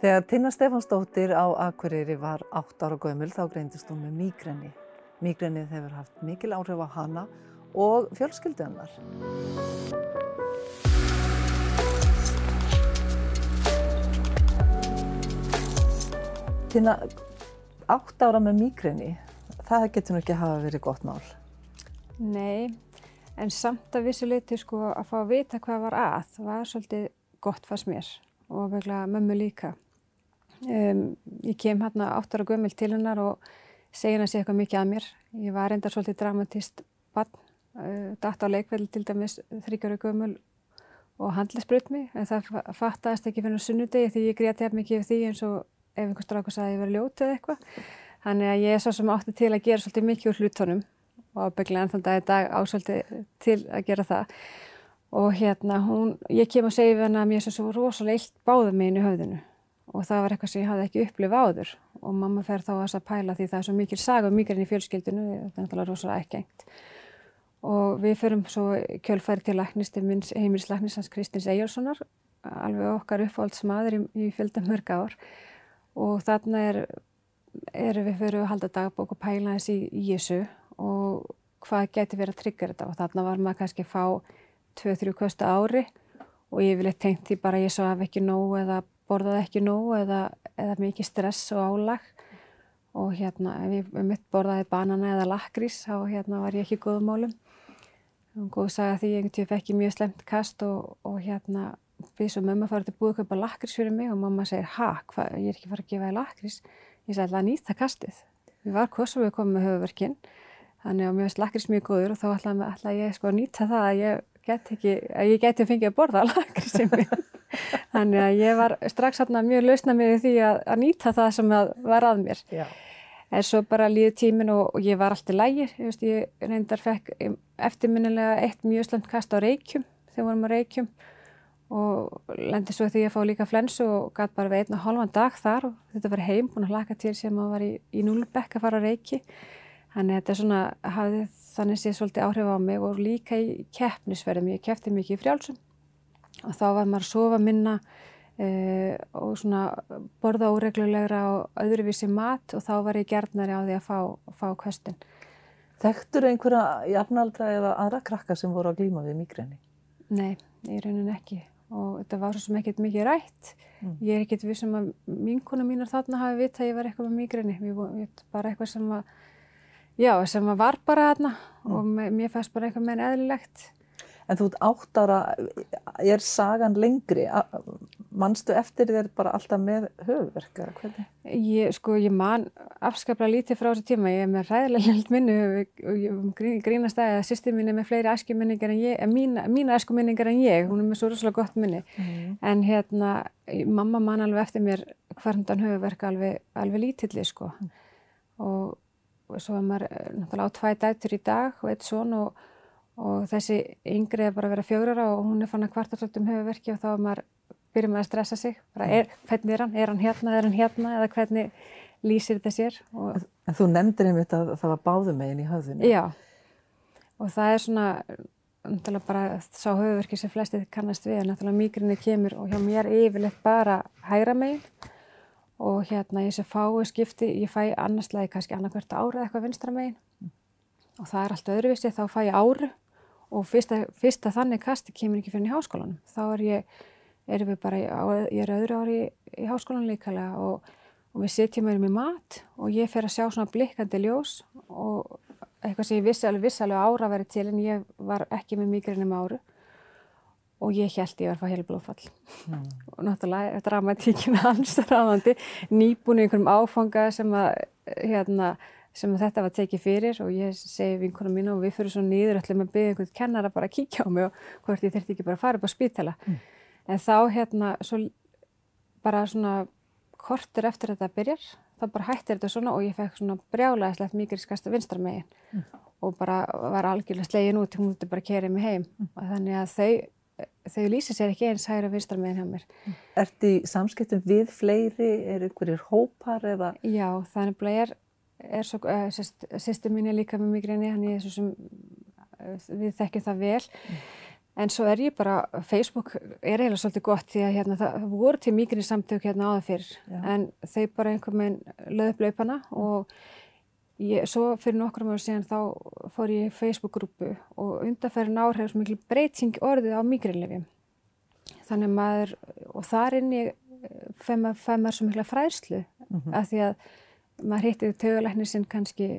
Þegar Tinna Stefansdóttir á Akureyri var 8 ára gömul þá greindist hún með mígreni. Mígrenið hefur haft mikil áhrif á hana og fjölskyldu hennar. Tinna, 8 ára með mígreni, það getur nú ekki að hafa verið gott mál. Nei, en samt að vissu leiti sko að fá að vita hvað var að var svolítið gott fannst mér og veglega mömmu líka. Um, ég kem hérna áttar og gömul til hennar og segja hennar sér eitthvað mikið að mér. Ég var enda svolítið dramatist barn, uh, dætt á leikveldi til dæmis þryggjára gömul og handlisbröð mig en það fattast ekki fyrir sunnudegi því ég gréti hefð mikið yfir því eins og ef einhver strákur sagði að ég var ljótið eða eitthvað. Þannig að ég er svo sem átti til að gera svolítið mikið úr hlutunum og ábygglega ennþann dag í dag ásvöldi til að gera það. Og hérna hún, ég kem og segi hennar að mér er svo rosalega illt báða mig inn í höfðinu og það var eitthvað sem ég hafði ekki upplifað áður. Og mamma fer þá að pæla því það er svo mikil saga og mikil enn í fjölskyldinu, þetta er náttúrulega rosalega ekki engt. Og við förum svo kjölfæri til læknist, heimilislæknis hans Kristins Eyjálssonar, alveg okkar uppáhaldsmaður í, í fjöldamörg ár. Og þarna er, er við fyrir að halda dagbók og pæla þessi í, þessu og hvað getur verið að tryggja þetta. Og þarna var maður kannski að fá 2-3 kosta ári og ég vil eitthvað tengt því bara ég svo af ekki nóg eða borðaði ekki nóg eða, eða mikið stress og álag. Og hérna ef ég um mitt borðaði banana eða lakrís þá hérna var ég ekki góðum málum. Og góð sagði að því ég einhvern tíu fekk mjög slemt kast og, og hérna við svo mömmu farið til búið að kaupa lakrís fyrir mig og mamma segir ha, hva, ég er ekki farið að gefa þér lakrís? Ég sagði alltaf að nýta kastið. Við var korsum við komum með höfuverkinn þannig að mér veist lakrís mjög góður og þá ætlaði ég sko nýta það að ég get ekki, að ég geti að fengja að borða lakrísið minn Þannig að ég var strax hérna mjög lausna með því að, að nýta það sem að var að mér. Já. En svo bara líði tímin og, og ég var alltaf lægir. Ég, veist, ég reyndar fekk eftirminnilega eitt mjög slemt kast á reykjum þegar vorum á reykjum og lendi svo því að fá líka flensu og gæti bara við einn og hálfan dag þar og þetta var heim búin að hlaka til sem að var í, í núlbekk að fara á reiki. Þannig að þetta svona hafði þannig sé svolítið áhrif á mig og líka í keppnisverðum. Ég keppti mikið í frjálsum og þá var maður að sofa minna uh, og svona borða óreglulegra og öðruvísi mat og þá var ég gerðnari á því að fá, fá kvöstin. Þekktur einhverja jafnaldra eða aðra krakka sem voru að glýma við migræni? Nei, ég raunin ekki og þetta var svo sem ekkert mikið rætt. Mm. Ég er ekkert við sem að minkuna mínar þarna hafi vitt að ég var eitthvað með migræni. Ég var bara eitthvað sem að, já, sem að var bara þarna mm. og mér fannst bara eitthvað meðan eðlilegt en þú ert átt ára, er sagan lengri, mannstu eftir þér bara alltaf með höfverk eða hvernig? Ég, sko, ég man afskaplega lítið frá þessu tíma, ég er með ræðilega hlut minni og ég grínast að sýstir mín er með fleiri æskuminningar en ég, mína, mína æskuminningar en ég, hún er með svo rosalega gott minni, mm. en hérna, mamma man alveg eftir mér hvernig höfverk alveg, alveg lítilli, sko, mm. og, og svo var maður náttúrulega á tvæ dættur í dag og eitt svon og og þessi yngri er bara að vera fjórar og hún er fann að kvarta svolítið um höfuverki og þá er maður, byrjum maður að stressa sig. Bara er, hvernig er hann, er hann hérna, er hann hérna? Eða hvernig lýsir þetta sér? Og, En þú nefndir einmitt að það var báðumegin í höfðinu. Já, og það er svona náttúrulega bara sá höfuverki sem flestið kannast við, náttúrulega mýgrinni kemur og hjá mér yfirleitt bara hægra megin. Og hérna ég sé fái skipti, ég fæ annarslega kannski annarkvært ára eitthvað vinstra megin. Mm. og það er allt öðruvísi, þá fæ ég áru og fyrsta, fyrsta þannig kasti kemur ekki fyrir í háskólanum. Þá er ég, erum við bara, á, ég er öðru ári í, í háskólan líkalega og, og við sitjum erum í mat og ég fer að sjá svona blikkandi ljós og eitthvað sem ég vissi alveg, vissi alveg ára að vera til en ég var ekki með migrænum áru og ég held ég var að fá helblóðfall mm. og náttúrulega dramatíkina hans ráðandi nýbúin í einhverjum áfanga sem að hérna sem þetta var tekið fyrir og ég segi vinkunum mín og við fyrir svo nýður ætlum að byggja einhvern kennar að bara kíkja á mig og hvort ég þurfti ekki bara að fara upp á spítala mm. en þá hérna svo bara svona kortur eftir þetta byrjar þá bara hættir þetta svona og ég fekk svona brjálæðislegt mikið skasta vinstra megin mm. og bara var algjörlega slegin út hún mútti bara kerið mig heim mm. og þannig að þau þau lýsi sér ekki eins hægra vinstra megin hjá mér mm. Ertu í samskiptum við fleiri, er ykkurir hópar eða? Já, þannig að ég er er svo, uh, sýstir mín er líka með migræni, hann er svo sem uh, við þekkjum það vel. Mm. En svo er ég bara, Facebook er eiginlega svolítið gott því að hérna, það voru til mýgrinni samtök hérna áður fyrr Já. en þau bara einhver meginn löðu upp laupana og ég, svo fyrir nokkrum ára síðan þá fór ég í Facebook-grúpu og undanferðin ár hefur svo mikil breyting orðið á mýgrinlefjum. Þannig að maður, og þar inni fæ maður, fæ maður svo mikla fræðslu Mhm. af því að maður hittið töguleikni sinn kannski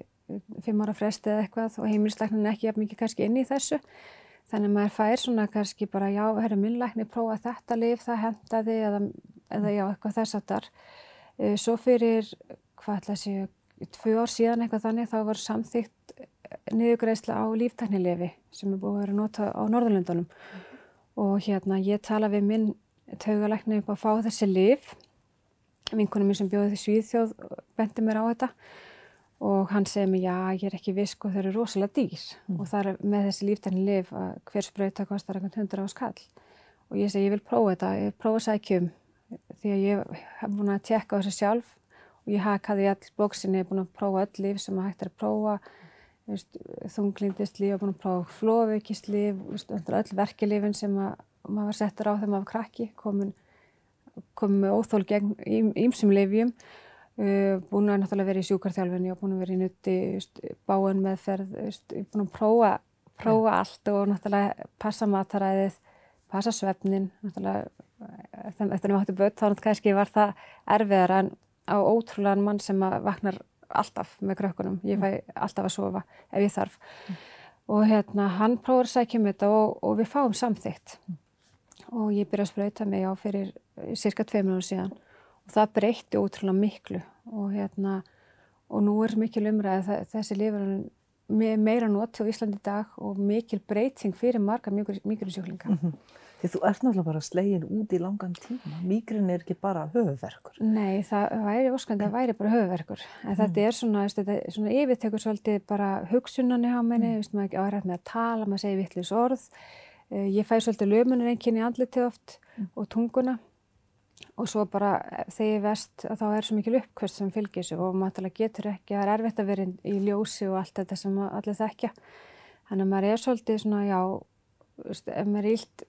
fimm ára fresti eða eitthvað og heimilisleiknin ekki jafn mikið kannski inn í þessu. Þannig að maður fær svona kannski bara já, herra minnleikni prófa þetta lif, það hendaði eða, eða já, eitthvað þess að þar. Svo fyrir, hvað ætla að segja, tvö ár síðan eitthvað þannig þá var samþýtt niðugreisla á líftæknilefi sem er búið að vera nota á Norðurlöndunum og hérna ég tala við minn taugalækni upp að fá þessi lif vinkunum minn sem bjóði því Svíðþjóð bendi mér á þetta. Og hann segi mér já ég er ekki visk og þau eru rosalega dýr. Mm. og það er með þessi líftækni lif að hver sprauta kostar einhvern hundra á skall. Og ég segi ég vil prófa þetta, ég prófa sækjum því að ég hef búin að tjekka á þessu sjálf og ég hakaði í all bóksinni, ég er búin að prófa öll líf sem að hægt er að prófa. Þunglindist líf, ég er búin að prófa flóðveikist líf, öll verkelifin sem að maður settur á þegar maður var krakki, komin, komin með óþól gegn ímsum lifjum, uh, búin að náttúrulega vera í sjúkarþjálfinni og búin að vera í nutti, báin meðferð, er búin að prófa, prófa allt og náttúrulega passa mataræðið, passa svefnin, náttúrulega eftir að maður hætti börn þá náttúrulega kannski var það erfiðar en á ótrúlegan mann sem vaknar alltaf með krökkunum, ég fæ alltaf að sofa ef ég þarf. Mm. og hérna hann prófur að sækja um þetta og, og við fáum samþygt mm. Og ég byrja að sprauta mig á fyrir cirka tvei minúti síðan og það breytti ótrúlega miklu og hérna og nú er mikil umræð þessi lifurinn meira noti á Íslandi í dag og mikil breyting fyrir marga mýgurinsjúklinga mm -hmm. Því þú ert náttúrulega bara slegin út í langan tíma. Mýgrin er ekki bara höfuverkur. Nei, það væri óskandi að það væri bara höfuverkur. En mm. þetta er svona, þetta er svona yfirtekur svolítið bara hugsunani á menni, mm. veist maður ekki árætt með að tala, maður segir vittlis orð. Ég fæ svolítið lömunin einnkynni í andliti oft mm. og tunguna. Og svo bara þegar ég vest að þá er svo mikil uppkvöst sem fylgir þessu og maður getur ekki, það er erfitt að vera í ljósi og allt þetta sem allir þekkja. Þannig að maður er svolítið svona, já, ef maður er illt,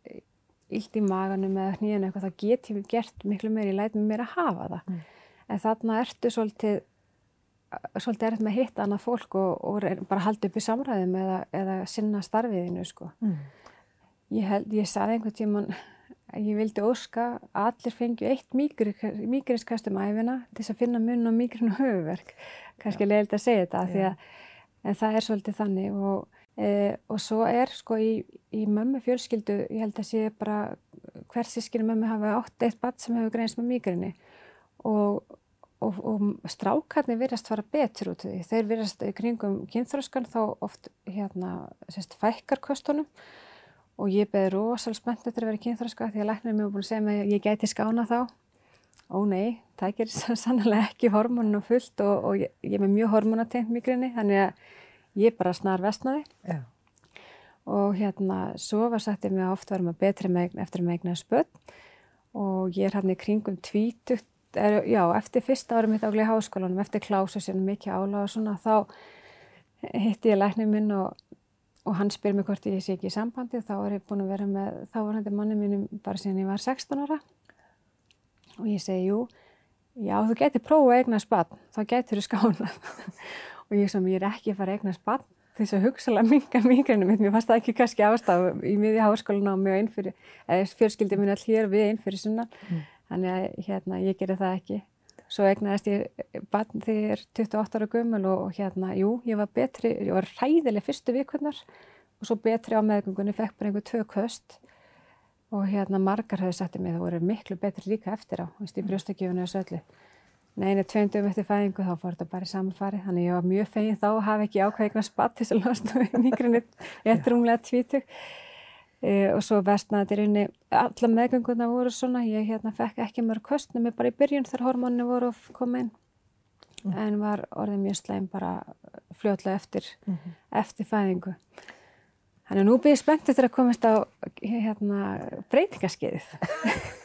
illt í maganum eða hnýðinu eitthvað, þá get ég gert miklu meir, ég læt mig meira að hafa það. Mm. En þarna ertu svolítið, svolítið erfitt með að hitta annað fólk og, og bara halda upp í samræðum eða, eða sinna starfiðinu, sko. Mm. Ég held, ég sagði einhvern tíman, ég vildi óska að allir fengju eitt mýgrinskastum æfina til þess að finna mun og mýgrin og höfuverk. Kannski ja. leiðilegt að segja þetta, því að, en það er svolítið þannig og E, og svo er sko í, í mömmu fjölskyldu, ég held að sé bara hver sískinu mömmu hafa átt eitt badd sem hefur greinst með mýgrinni og, og, og strákarnir virðast fara betur út því þeir virðast í kringum kynþróskan þá oft hérna sérst, fækkar kostunum og ég beði rosalega spennt eftir að vera kynþróska því að læknir mér búin að segja mig að ég gæti skána þá. Ó nei, það gerir sannlega ekki hormoninu fullt og, og ég, ég er með mjög hormonatengt mýgrinni þannig að ég bara snar vestnaði Já. og hérna svo var ég mig að oft varum að betri megn eftir megna spöld og ég er hérna í kringum tvítugt, er, já eftir fyrsta árum mitt áglið í háskólanum, eftir klásu sem mikið áláð og svona þá hitti ég læknir minn og, og hann spyr mér hvort ég sé ekki í sambandi og þá er ég búin að vera með, þá var hann manni mínum bara síðan ég var 16 ára og ég segi jú, já þú getur prófað að eigna spatt, þá getur þú skánað og ég sem ég er ekki að fara að eignast barn til þess að hugsalega minga migrænum mitt, mér fannst það ekki kannski ástaf í miði háskólan á mig og einn fyrir, eða fjölskyldið minn all hér við einn fyrir sunnan, mm. þannig að hérna ég gerir það ekki. Svo egnaðist ég barn þegar ég er 28 ára gömul og hérna, jú, ég var betri, ég var ræðileg fyrstu vikurnar og svo betri á meðgöngunni, fekk bara einhver tvö köst og hérna margar sagt í mig það voru miklu betri líka eftir á, veist, í brjóstakjöfunni og söllu. Nei, en tveimdum eftir fæðingu þá fór þetta bara í samanfari. Þannig ég var mjög fegin þá að hafa ekki ákveðigna spatt til þess að losna í mýgrinni eftir umlega tvítug. E, og svo vestnaði rauninni, alla meðgönguna voru svona, ég hérna fekk ekki mörg köst nema bara í byrjun þegar hormónu voru að koma inn. Mm. En var orðið mjög slæm bara fljótlega eftir, mm -hmm. eftir fæðingu. Þannig nú byrjum ég spenntið til að komast á hérna, breytingaskeiðið.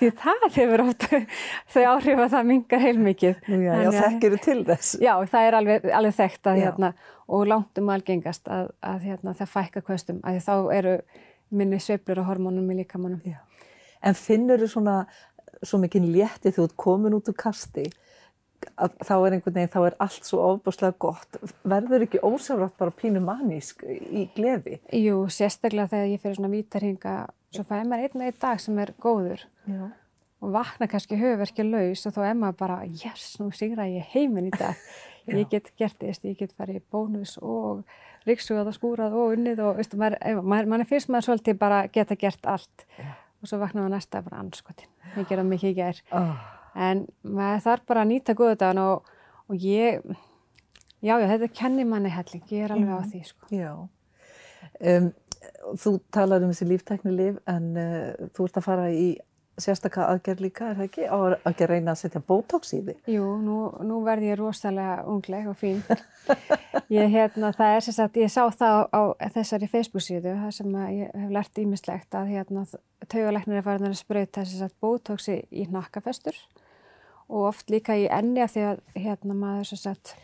því það hefur oft þau áhrif að það mingar heilmikið. Já, já þekkir þú til þess. Já, það er alveg, alveg þekkt að, hérna, og langt um algengast að, að hérna, það fækka kvöstum, að þá eru minni sveiflur og hormónum í líkamannum. En finnur þú svona svo mikið létti þú komin út úr kasti þá er einhvern veginn, þá er allt svo ofbúslega gott. Verður ekki ósefrátt bara pínu manísk í gleði? Jú, sérstaklega þegar ég fyrir svona vítarhinga, svo fæði maður einn og einn dag sem er góður Já. og vakna kannski höfverkið laus og þá er maður bara, yes, nú sigra ég heiminn í dag. ég get gert þess, ég get farið í bónus og ríksugað og skúrað og unnið og veistu, maður, maður, maður finnst maður svolítið bara geta gert allt Já. og svo vakna maður næsta bara anskotin, ég gera mikið í gerð. Oh en maður þarf bara að nýta góðdagan og, og ég, já, já, þetta kennir manni helling, ég er alveg á mhm. því, sko. Já, um, þú talar um þessi líftæknilif en uh, þú ert að fara í sérstakka aðgerð líka, er það ekki? Á að ekki reyna að setja botox í þig? Jú, nú, nú verð ég rosalega ungleg og fín. Ég, hérna, það er sagt, ég sá það á, á þessari Facebook síðu, það sem ég hef lært ímislegt að hérna, taugalæknir er farin að spröyta sem sagt botoxi í nakkafestur og oft líka í enni af því að hérna maður svo sett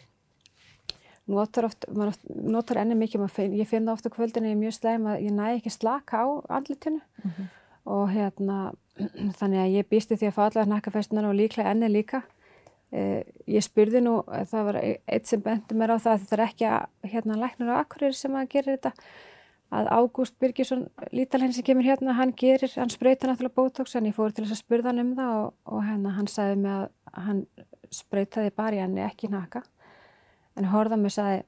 notar oft, maður oft, notar enni mikið, finn, ég finn það ofta kvöldinu í mjög slegum að ég næ ekki slaka á andlitinu. Mm -hmm. og hérna þannig að ég býsti því að fá allavega nakkafestunar og líklega enni líka. Eh, ég spurði nú, það var eitt sem bendi mér á það að þetta er ekki að hérna læknur á akkurir sem að gera þetta að Ágúst Birgisson lítalhenn sem kemur hérna, hann gerir, hann spröytar náttúrulega bótóks en ég fór til þess að spurða hann um það og, og hérna, hann sagði mig að hann spröytaði bara í henni, ekki naka. En horða mig sagði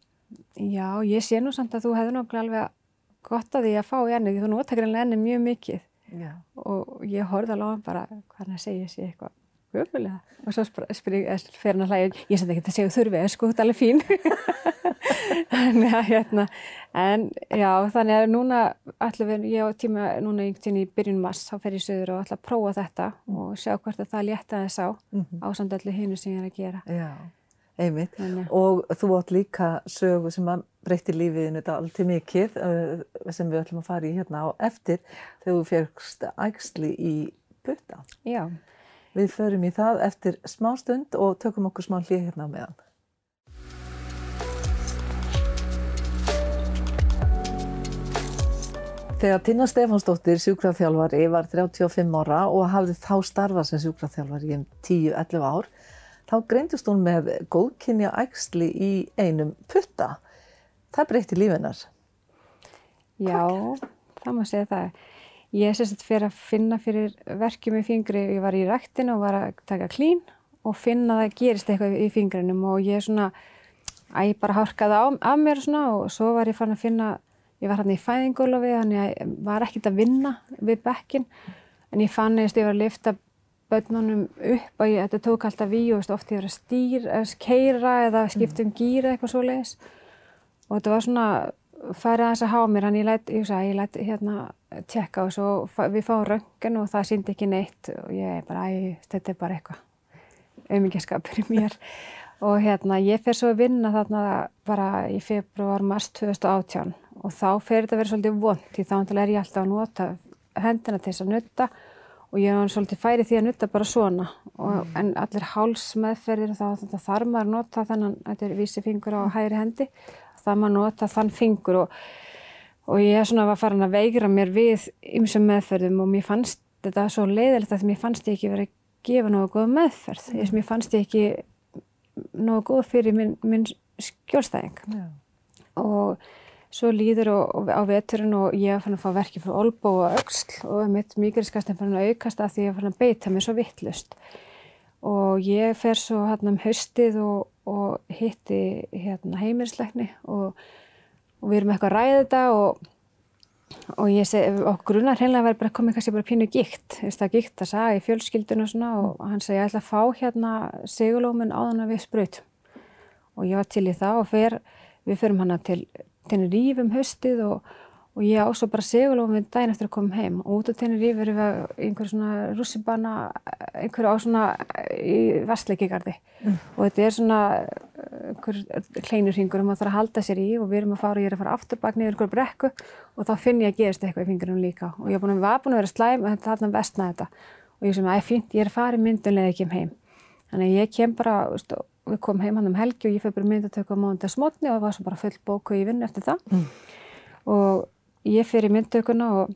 já, ég sé nú samt að þú hefði náttúrulega alveg gott að því að fá í henni því þú notakir henni mjög mikið. Já. og ég horða alveg bara hvernig segja ég sé eitthvað Öfulega. Og svo fyrir hann að hlægja, ég seti ekki að segja þurfið, sko, þetta er alveg fín. þannig að, hérna, en já, þannig að núna, allir við, ég á tíma núna í byrjun mass, þá fer ég söður og ætla að prófa þetta mm. og sjá hvort að það létta þess á, mm -hmm. á samt allir hinu sem ég er að gera. Já, einmitt. Þannig. Og þú átt líka sögu sem að breytti lífiðinu þetta alltaf mikið, uh, sem við ætlum að fara í hérna á eftir, þegar þú férst ægsli í butta. Já. Við förum í það eftir smá stund og tökum okkur smá hlið hérna á meðan. Þegar Tina Stefansdóttir, sjúkraþjálfari, var 35 ára og hafði þá starfað sem sjúkraþjálfari í 10-11 ár, þá greindist hún með góðkynja ægsli í einum putta. Það breyti lífinar. Já, það má segja það. Ég sérstænt fyrir að finna fyrir verkjum í fingri, ég var í rættinu og var að taka klín og finna að það gerist eitthvað í fingrinum og ég svona, að ég bara hárkaði á, af mér svona og svo var ég fann að finna, ég var hérna í fæðingólofi þannig að ég var ekkert að vinna við bekkin en ég fann eða ég var að lifta börnunum upp og ég, þetta tók alltaf við og ofta ég var að stýra, að keira eða skipta um gýra eitthvað svo leiðis og þetta var svona farið að þess að há mér hann ég lætt, ég sagði, ég lætt hérna tjekka og svo við fáum röngan og það síndi ekki neitt og ég er bara, æ, þetta er bara eitthvað auðmyggjaskapur í mér. Og hérna ég fer svo að vinna þarna bara í februar, mars 2018 og þá fer þetta að vera svolítið vond því þá er ég alltaf að nota hendina til þess að nutta og ég er svolítið færið því að nutta bara svona. Og, mm. en allir hálsmeðferðir þá þarf maður að nota þennan, þetta er vísi fingur á hægri hendi það maður nota þann fingur og, og ég svona að fara að veigra mér við ymsum meðferðum og mér fannst þetta svo leiðilegt að mér fannst ég ekki verið að gefa náðu góð meðferð mm. mér fannst ég ekki náðu góð fyrir minn, minn skjólstæðing yeah. og svo líður og, og á veturinn og ég fann að fá verki frá olbó og auksl og mitt mýguriskastin fann að aukast að því ég fann að beita mér svo vittlust og ég fer svo hérna um haustið og, og hitti hérna heimilisleikni og, og við erum eitthvað að ræða þetta og, og ég segi, og grunar hreinlega verður bara komið kannski bara pínu veist það gikt að sagja í fjölskyldinu og svona og hann segi ég ætla að fá hérna segulómin áðan að við spröyt og ég var til í það og fer, við förum hana til Tenerife um haustið og og ég ásá bara segulofum við daginn eftir að koma heim. Og út á Tenerife erum við einhver svona russibanna einhver á svona í vestleikigarði mm. og þetta er svona einhver kleinurhingur og maður þarf að halda sér í. Og við erum að fara og ég er að fara afturbak niður einhver brekku. Og þá finn ég að gerist eitthvað í fingurum líka. Og ég var búin að, búin að vera slæm og þetta hafði vestna þetta. Og ég sem að það er fínt, ég er að í myndunlega ekki um heim. Þannig að ég kem bara, veist, við komum heim hann um helgi og ég fyrir myndatöku á móndagsmotni og það var svo bara full bóku í vinnu eftir það. Mm. og ég fyrir myndtökuna og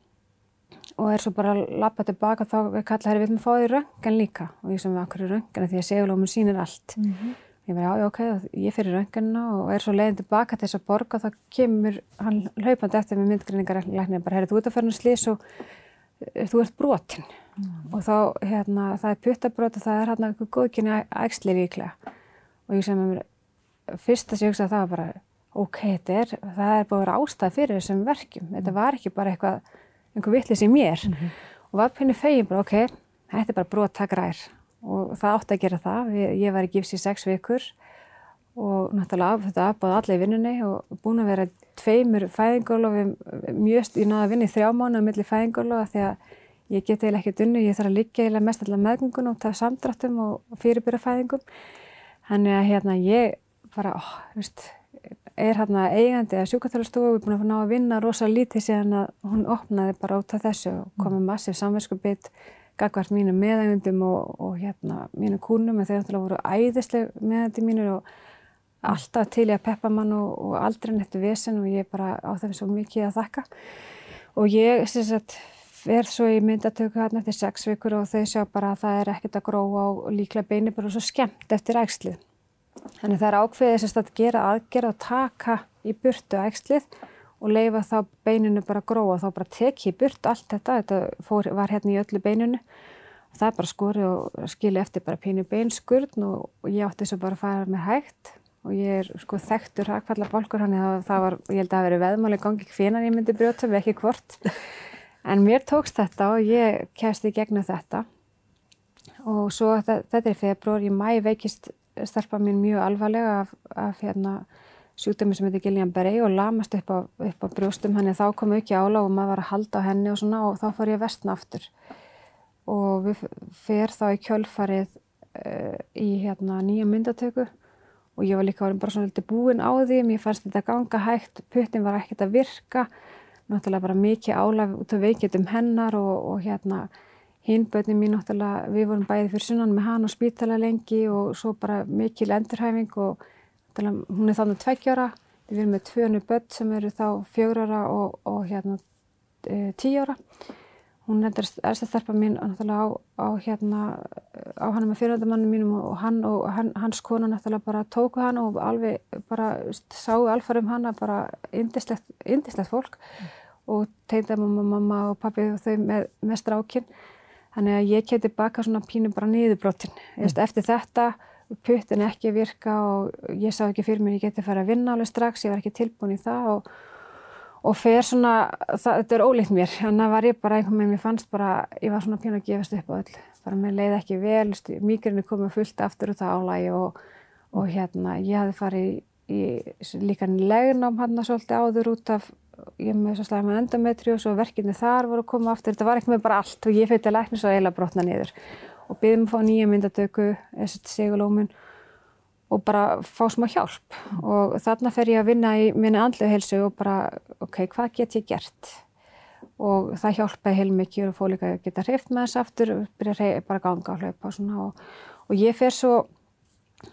og er svo bara að lappa tilbaka þá kalla hér við með fáið í röngan líka. Og ég sem við akkur í röngana því að segulómun sínir allt. Mm -hmm. ég verði já, já, ok, ég fyrir rönganina og er svo leiðin tilbaka til þess að borga þá kemur hann hlaupandi eftir með myndgrinningarleiknir bara, herri, þú ert að fyrir slís og uh, þú ert brotin. Mm. og þá, hérna, það er puttabrót og það er hérna eitthvað góðkynni ægsli líklega. Og ég sem er fyrst að ég hugsa að það var bara ok, þetta er, það er búin að vera ástæð fyrir þessum verkjum, þetta var ekki bara eitthvað einhver vittlis í mér. Mm -hmm. og var penni fegin bara ok, þetta er bara brottagræðir og það átti að gera það, ég var í gifs í sex vikur og náttúrulega þetta afbáði allir í vinnunni og búin að vera tveimur fæðingólofum mjög, ég náði að vinna í þrjá mánu á milli fæðingólofa því að ég geti eiginlega ekki dunni, ég þarf að liggja eiginlega mest allar meðgöngun og taða samdráttum og fyrirbyrja fæðingum. Þannig að hérna ég bara, ó, veist er hérna eigandi að sjúkarþjóðarstofu er búin að ná að vinna rosa lítið síðan að hún opnaði bara át af þessu og komið massið samverðskubitt gagvart mínu meðægundum og, og hérna mínu kúnum en þeir náttúrulega voru æðisleg meðægandi mínur og alltaf til ég að peppa mann og, og aldrei nettu vesen og ég bara á þeim svo mikið að þakka. Og ég syns að verð svo í myndatöku hérna eftir sex vikur og þau sjá bara að það er ekkert að gróa og líklega beini bara svo skemmt eftir ægslið Þannig það er ákveðið sérst að gera aðgerð og taka í burtu ægslið og leifa þá beininu bara gróa. Og þá bara teki í burtu allt þetta, þetta fór, var hérna í öllu beininu. Og það er bara skori og skilja eftir bara pínu beinskurðn og, og ég átti þess að bara fara með hægt. Og ég er sko þekktur hrakfalla bólkur hann það, það var, ég held að það veri veðmáli gangi hvenan ég myndi brjóta við ekki hvort. En mér tókst þetta og ég kæsti í gegnum þetta. Og svo þetta, þetta er februar, í mæ veikist stelpa mín mjög alvarlega af, af hérna, sjúkdömi sem heitir Guillain-Barré og lamast upp á, upp á brjóstum. Hann þá kom ekki álag og maður var að halda á henni og svona og þá fór ég vestna aftur. Og við fer þá í kjölfarið uh, í hérna nýja myndatöku og ég var líka bara svona litið búin á því. Mér fannst þetta ganga hægt, puttin var ekkert að virka. Náttúrulega bara mikið álag út af veikjöldum hennar og, og hérna Hínbötni mín náttúrulega, við vorum bæði fyrir sunnan með hann og spítala lengi og svo bara mikil endurhæfing og hún er þannig tveggjára, við erum með tvönu börn sem eru þá fjórar og, og hérna e, tíjára. Hún er erstastærpa mín náttúrulega á, á hérna, á hann með fyrirhundamannum mínum og hann og hann, hans kona náttúrulega bara tóku hann og alveg bara sáu alfarum hanna bara indislegt, indislegt fólk mm. og tegnaði mamma, mamma og pappi og þau með, með strákinn Þannig að ég keti baka svona pínu bara niðurbrotin. Mm. Eftir þetta, puttin ekki virka og ég sá ekki fyrir mér ég geti fara að vinna alveg strax, ég var ekki tilbúin í það og, og fer svona, það, þetta er ólíkt mér. Þannig að var ég bara einhvern veginn, mér fannst bara, ég var svona pínu að gefast upp á öll. Bara mér leiði ekki vel, mýgrinni komið fullt aftur út á álægi og, og hérna ég hafði farið í, í líka legnám hann svolítið áður út af ég með svo slæði með endometri og svo verkinni þar voru að koma aftur, þetta var ekki með bara allt og ég til að lækna svo eila brotna niður. Og byrðum að fá nýja myndatöku þessi segulómun og bara fá smá hjálp. Og þarna fer ég að vinna í minni andlu helsu og bara, ok, hvað get ég gert? Og það hjálpaði heilmikið og fóð líka að geta hreift með þess aftur og byrja bara að ganga og hlaupa og svona. Og, og ég fer svo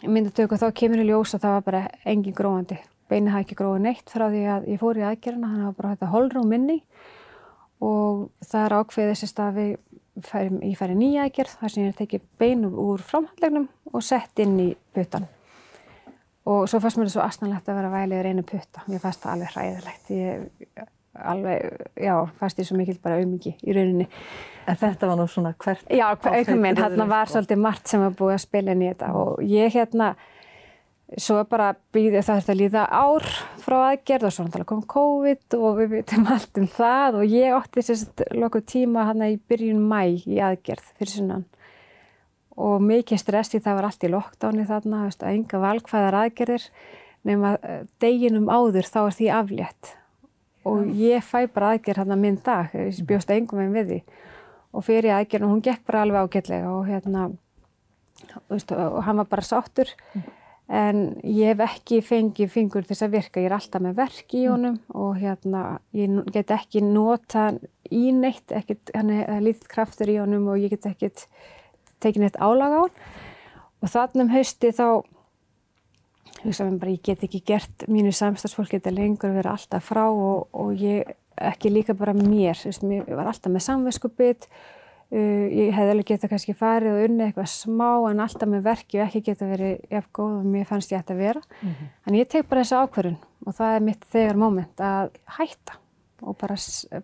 myndatöku og þá kemur í ljós að það var bara engin gróðandi beinið hafði ekki gróið neitt frá því að ég fór í aðgerðina, hann hafa bara hægt að holrum minni. Og það er ákveðið sérst að við færim, ég færi nýja aðgerð þar sem ég er tekið beinu úr framhandlegnum og sett inn í puttan og svo fannst mér það svo astanlegt að vera vælið í reynu putta, mér fannst það alveg hræðilegt. Ég alveg, já, fannst ég svo mikill bara auðmiki í rauninni. En þetta var nú svona hvert Já, auðvitað minn, hérna var svolítið margt sem var búið að spila inn í þetta. Og ég hérna Svo bara býði það að líða ár frá aðgerð og svo náttúrulega kom COVID og við veitum allt um það og ég ótti sérst loku tíma hann í byrjun mæ í aðgerð fyrir sunnan. Og mikið stressi það var allt í lockdowni þarna, veist, að enga valkvæðar aðgerðir nema eh, deginum áður þá er því aflétt. Og ég fæ bara aðgerð hann að minn dag, ég bjóst engum en við því. Og fyrir aðgerð og hún gekk bara alveg ágætlega og hérna veist, og hann var bara sáttur. Mm en ég hef ekki fengið fingur þess að virka, ég er alltaf með verk í mm. honum mm. og hérna ég get ekki nota í neitt hann er lítið kraftur í honum og ég get ekki tekið neitt álag á hann og þannig um hausti þá hugsaðum bara ég get ekki gert mínu samstagsfólk geta lengur vera alltaf frá og, og ég ekki líka bara mér, mér var alltaf með samveskubit, uh, ég hefði alveg getað kannski farið og unnið eitthvað smá en alltaf með verki og ekki getað verið jafn góð og mér fannst ég ætti að vera. Mm -hmm. En ég tek bara þessu ákverðun og það er mitt þegar móment að hætta og bara,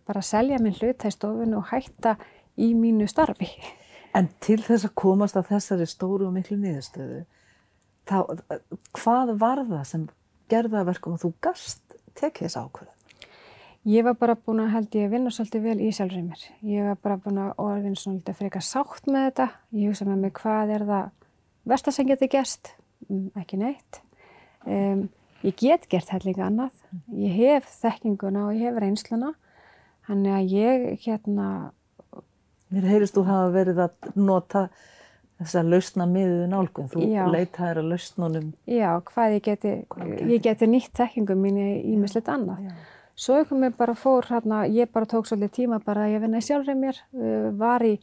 bara selja minn hlut í stofun og hætta í mínu starfi. En til þess að komast að þessari stóru og miklu niðurstöðu, þá, hvað var það sem gerða verkum að þú gast tekið þess ákvörðan? Ég var bara búin að held ég að vinna svolítið vel í sjálfrið mér. Ég var bara búin að orðin svolítið frekar sátt með þetta. Ég hugsa með mig hvað er það versta sem getur gerst? Mm, ekki neitt. Um, ég get gert hellinga annað. Ég hef þekkinguna og ég hef reynsluna. Þannig að ég hérna... Mér heyrist þú hafa verið að nota þess að lausna miðuðu nálgun. Þú leitaður að lausnunum. Já, hvað ég geti, ég geti nýtt þekkingum mín í mislegt annað. Já. Svo einhvern veginn bara fór hérna, ég bara tók svolítið tíma bara að ég vinnaði sjálfrið mér, uh, var í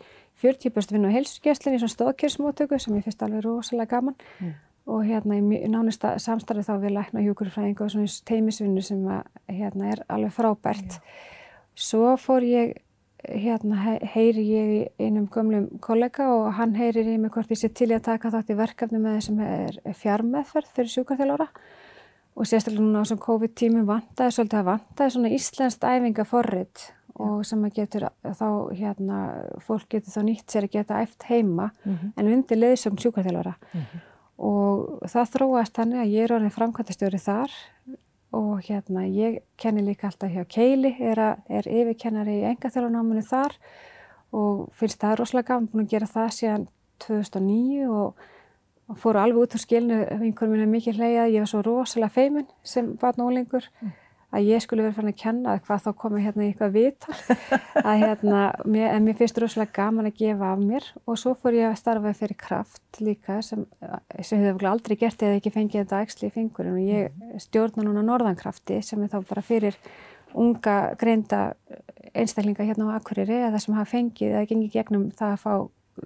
40% vinnu á heilsugjæslinni, svona stóðkjörsmótöku sem ég finnst alveg rosalega gaman mm. og hérna í nánista samstarfið þá við lækna hjúkurfræðingu og svona teimisvinnu sem að, hérna er alveg frábært. Yeah. Svo fór ég, hérna heyri ég í einum gömlum kollega og hann heyrir í mig hvort ég sé til að taka þátt í verkefni með þessum er fjarmeðferð fyrir sjúkarþjálfóra og sérstaklega núna á þessum COVID-tímum vantaði svolítið að vantaði svona íslenskt æfingaforrið og sem að getur þá hérna, fólk getur þá nýtt sér að geta æft heima mm -hmm. en undir leiðsögn sjúkarþjálfara mm -hmm. og það þróast þannig að ég er orðin framkvæmtastjóri þar og hérna ég kenni líka alltaf hjá Keili, er, er yfirkennari í engaþjálfarnáminu þar og finnst það rosalega gafn búin að gera það síðan 2009 og og fóru alveg út á skilnu vinkunum minna mikið hleyjað, ég var svo rosalega feimun sem var nólingur mm. að ég skulle verið fann að kenna hvað þá komið hérna í eitthvað vita að hérna, mér, en mér finnst rosalega gaman að gefa af mér og svo fór ég að starfa fyrir kraft líka sem, sem hefur aldrei gert eða ekki fengið þetta ægsli í fingurinn og ég stjórna núna Norðankrafti sem er þá bara fyrir unga greinda einstaklinga hérna á Akureyri eða sem hafa fengið eða gengið gegnum það að fá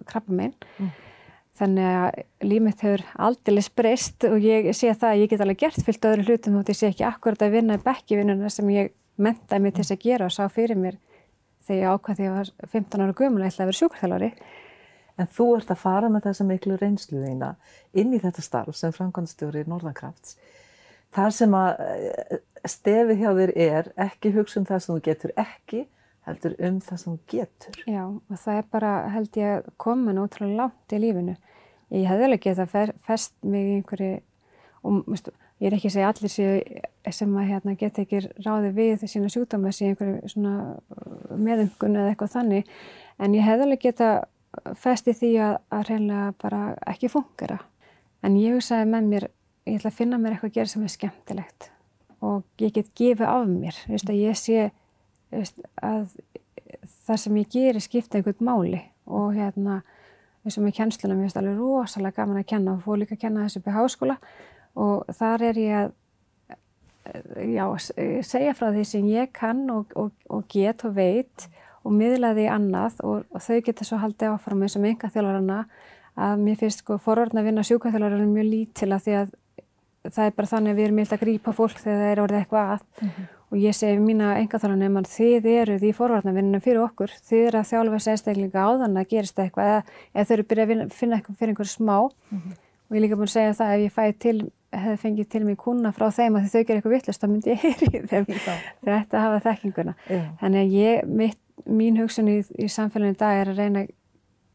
krabba minn mm. Þannig að límið hefur aldrei breyst og ég sé það að ég get alveg gert fyllt öðru hlutum og ég sé ekki akkurat að vinna í bekkivinnuna sem ég mentaði mig til þess að gera og sá fyrir mér þegar ég ákvað þegar ég var 15 ára gömul að ætla að vera sjúkvæðalari. En þú ert að fara með þessa miklu reynslu þína inn í þetta starf sem framkvæmstjóri Norðankrafts. Þar sem að eh, stefið hjá þér er ekki hugsa um það sem þú getur ekki heldur um það sem þú getur. Já, og það er bara, held ég, komin ótrúlega langt í lífinu. Ég hefði alveg getað fer, fest mig í einhverju og veistu, ég er ekki að segja allir sem, sem að hérna, geta ekki ráði við sína sjúkdóma sem einhverju svona meðumgun eða eitthvað þannig. En ég hefði alveg getað fest í því að, að reynilega bara ekki fungera en ég hugsaði með mér ég ætla að finna mér eitthvað að gera sem er skemmtilegt. Og ég get gefið af mér veist, að ég sé veist, að það sem ég gerir skipta einhvern máli og hérna eins og með kjensluna, mér finnst alveg rosalega gaman að kenna og fór líka að kenna þessu upp í háskóla og þar er ég að já, segja frá því sem ég kann og, og, og get og veit og miðla því annað og, og þau geta svo haldið áfram eins og með enga þjálfarana að mér finnst sko forordna að vinna sjúkaþjálfarana mjög lítila því að það er bara þannig að við erum mjög að grípa fólk þegar það er orðið eitthvað að. Mm -hmm og ég segi mína engaþálanum að þið eruð í forvarnavinnunum fyrir okkur, þið eru að þjálfa þessi einstaklinga á þannig að gerist eitthvað eða, eða þau eru byrjað að finna eitthvað fyrir einhverju smá mm -hmm. og ég er líka búin að segja það ef ég fæði til, hefði fengið til mig kuna frá þeim að þau gerir eitthvað vittlust þá myndi ég heyri þeim þegar þetta hafa þekkinguna. Yeah. Þannig að ég, mitt, mín hugsun í, í samfélaginu í dag er að reyna að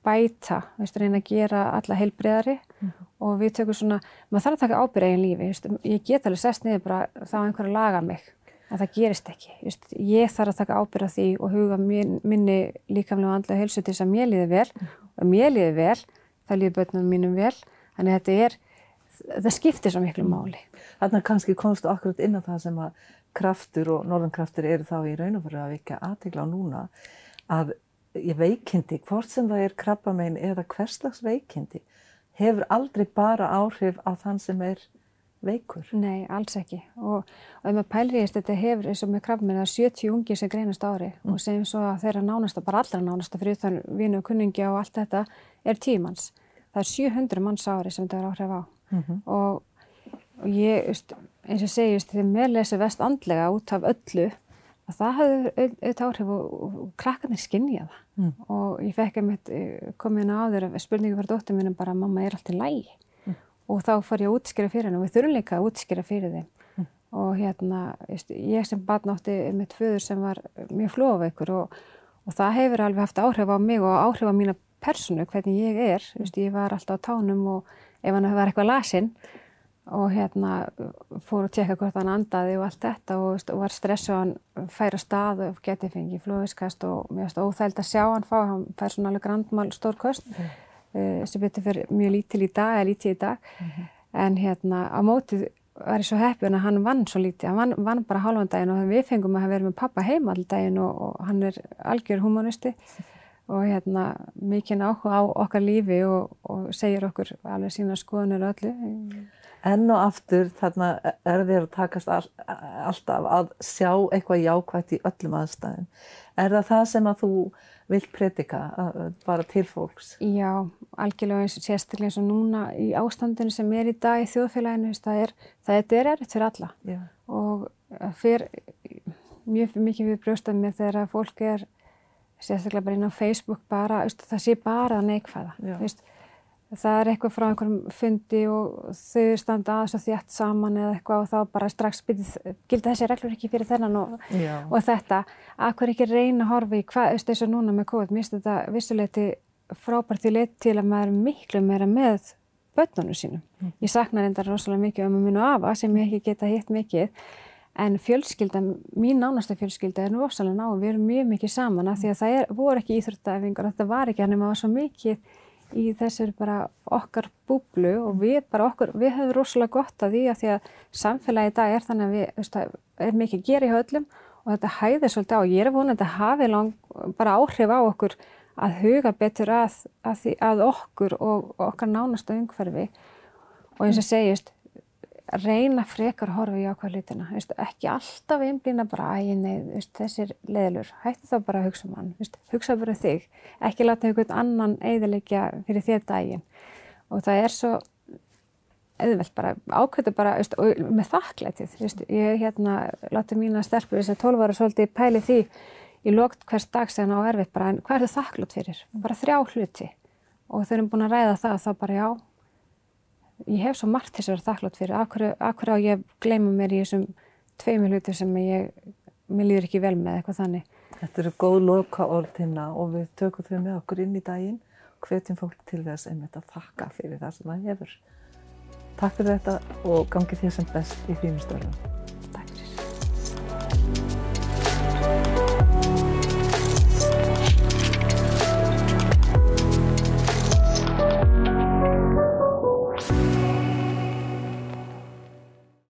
bæta, veist, reyna að gera alla heilbreyðari mm -hmm. og við tökum svona, maður þarf að taka ábyrð eigin lífi, veist, ég get alveg sest niður bara þá einhverja laga mig en það gerist ekki. Just, ég þarf að taka ábyrða því og huga min, minni líkamlega og andlega helsu til þess að mér líði vel mm. og mér líði vel, það líði börnunum mínum vel, þannig þetta er, það skiptir svo miklu máli. Þannig að kannski komstu akkurat inn á það sem að kraftur og norðankraftur eru þá í raun og fyrir að vika aðtegla á núna að ég veikindi, hvort sem það er krabbamein eða hverslags veikindi, hefur aldrei bara áhrif á þann sem er veikur? Nei, alls ekki og, og ef maður að þetta hefur eins og með krafminn að 70 ungir sem greinast ári mm. og segjum svo að þeirra nánasta, bara allra nánasta fyrir þann vinu og kunningja og allt þetta er tímanns. Það er 700 manns ári sem þetta er áhrif á mm -hmm. og, og ég, eins og segjast, þegar mér lesi vest andlega út af öllu að það hafði auðvitað áhrif og, og, krakkarnir skinnja það Mm. og ég fekk einmitt eh, komið inn á áður spurningu fyrir dóttur mínum bara mamma er allt í lægi. Og þá fór ég að útskýra fyrir henni og við þurfum líka að útskýra fyrir þeim Mm. og hérna ég sem barn átti mitt föður sem var mjög flóveikur og, og það hefur alveg haft áhrif á mig og áhrif á mína personu hvernig ég er, veist, ég var alltaf á tánum og ef hann var eitthvað lasinn og hérna fór að tjekka hvort hann andaði og allt þetta og, og var stressu að hann færa stað og geti fengið flóðiskast og mér finnst óþægild að sjá hann fá, hann fær svona alveg grandmál stór kost Mm. Uh, sem betur fyrir mjög lítil í dag eða lítið í dag. En hérna á mótið var ég svo heppin að hann vann svo lítið, hann vann, vann bara halvan daginn og við fengum að vera með pappa heima all daginn og, og hann er algjör humanisti og hérna mikinn áhuga á okkar lífi og, og segir okkur alveg sína skoðunir og öllu. Enn og aftur þarna er þér að takast all, alltaf að sjá eitthvað jákvægt í öllum aðstæðum. Er það það sem að þú vilt predika bara til fólks? Já, algjörlega eins og sérstaklega eins og núna í ástandinu sem er í dag í þjóðfélaginu, það er, það er erfitt fyrir alla Já. og fyrir mjög mikið við brjóstaðum með þegar að fólk er sérstaklega bara inn á Facebook bara, það sé bara neikvæða, Já. veist, það er eitthvað frá einhverjum fundi og þau standa aðeins og þjætt saman eða eitthvað og þá bara strax gilda þessi reglur ekki fyrir þennan og, og þetta, að hver ekki reyna að horfa í hvað, veist, eins og núna með COVID, mér finnst þetta vissuleiti frábært í lit til að maður er miklu meira með börnunum sínum. Ég sakna reyndar rosalega mikið um að mínu afa sem ég ekki geta hitt mikið en fjölskylda, mín nánasta fjölskylda er rosalega ná, við erum mjög mikið saman af því að það er, voru ekki íþróttaæfingar þetta var ekki hann nema var svo mikið í þessir bara okkar búblu og við bara okkur, við höfum rosalega gott að því að því að samfélagi í dag er þannig að við, veist, það er mikið gera í höllum og þetta hæðir svolítið á, ég er vonandi að hafi lang, bara áhrif á okkur að huga betur að, að, því, að okkur og okkar nánasta umhverfi. Og eins og segist reyna frekar að horfa í ákvað hlutina veist, ekki alltaf einblýna bara æ, nei, veist, þessir leðlur, hætti þá bara að hugsa um hann, veist, hugsa bara um þig. Ekki láta einhvern annan eiðilegja fyrir þér daginn. Og það er svo auðvelt bara, ákveðu bara veist, og með þakklætið veist, ég hérna láti mína stelpu þess að 12 ára svolítið pæli því í lókt hvers dag sem á erfitt bara en hvað er það þakklátt fyrir? Bara þrjá hluti. Og þau erum búin að ræða það þá bara já ég hef svo margt þess að vera þakklátt fyrir akkur, akkur á ég gleyma mér í þessum tveimur hluti sem ég mér líður ekki vel með eitthvað þannig Þetta eru góð loka orðina og við tökum þau með okkur inn í daginn hvetjum fólk til þess einmitt að þakka fyrir það sem það hefur. Takk fyrir þetta og gangi þér sem best í þínum störfum.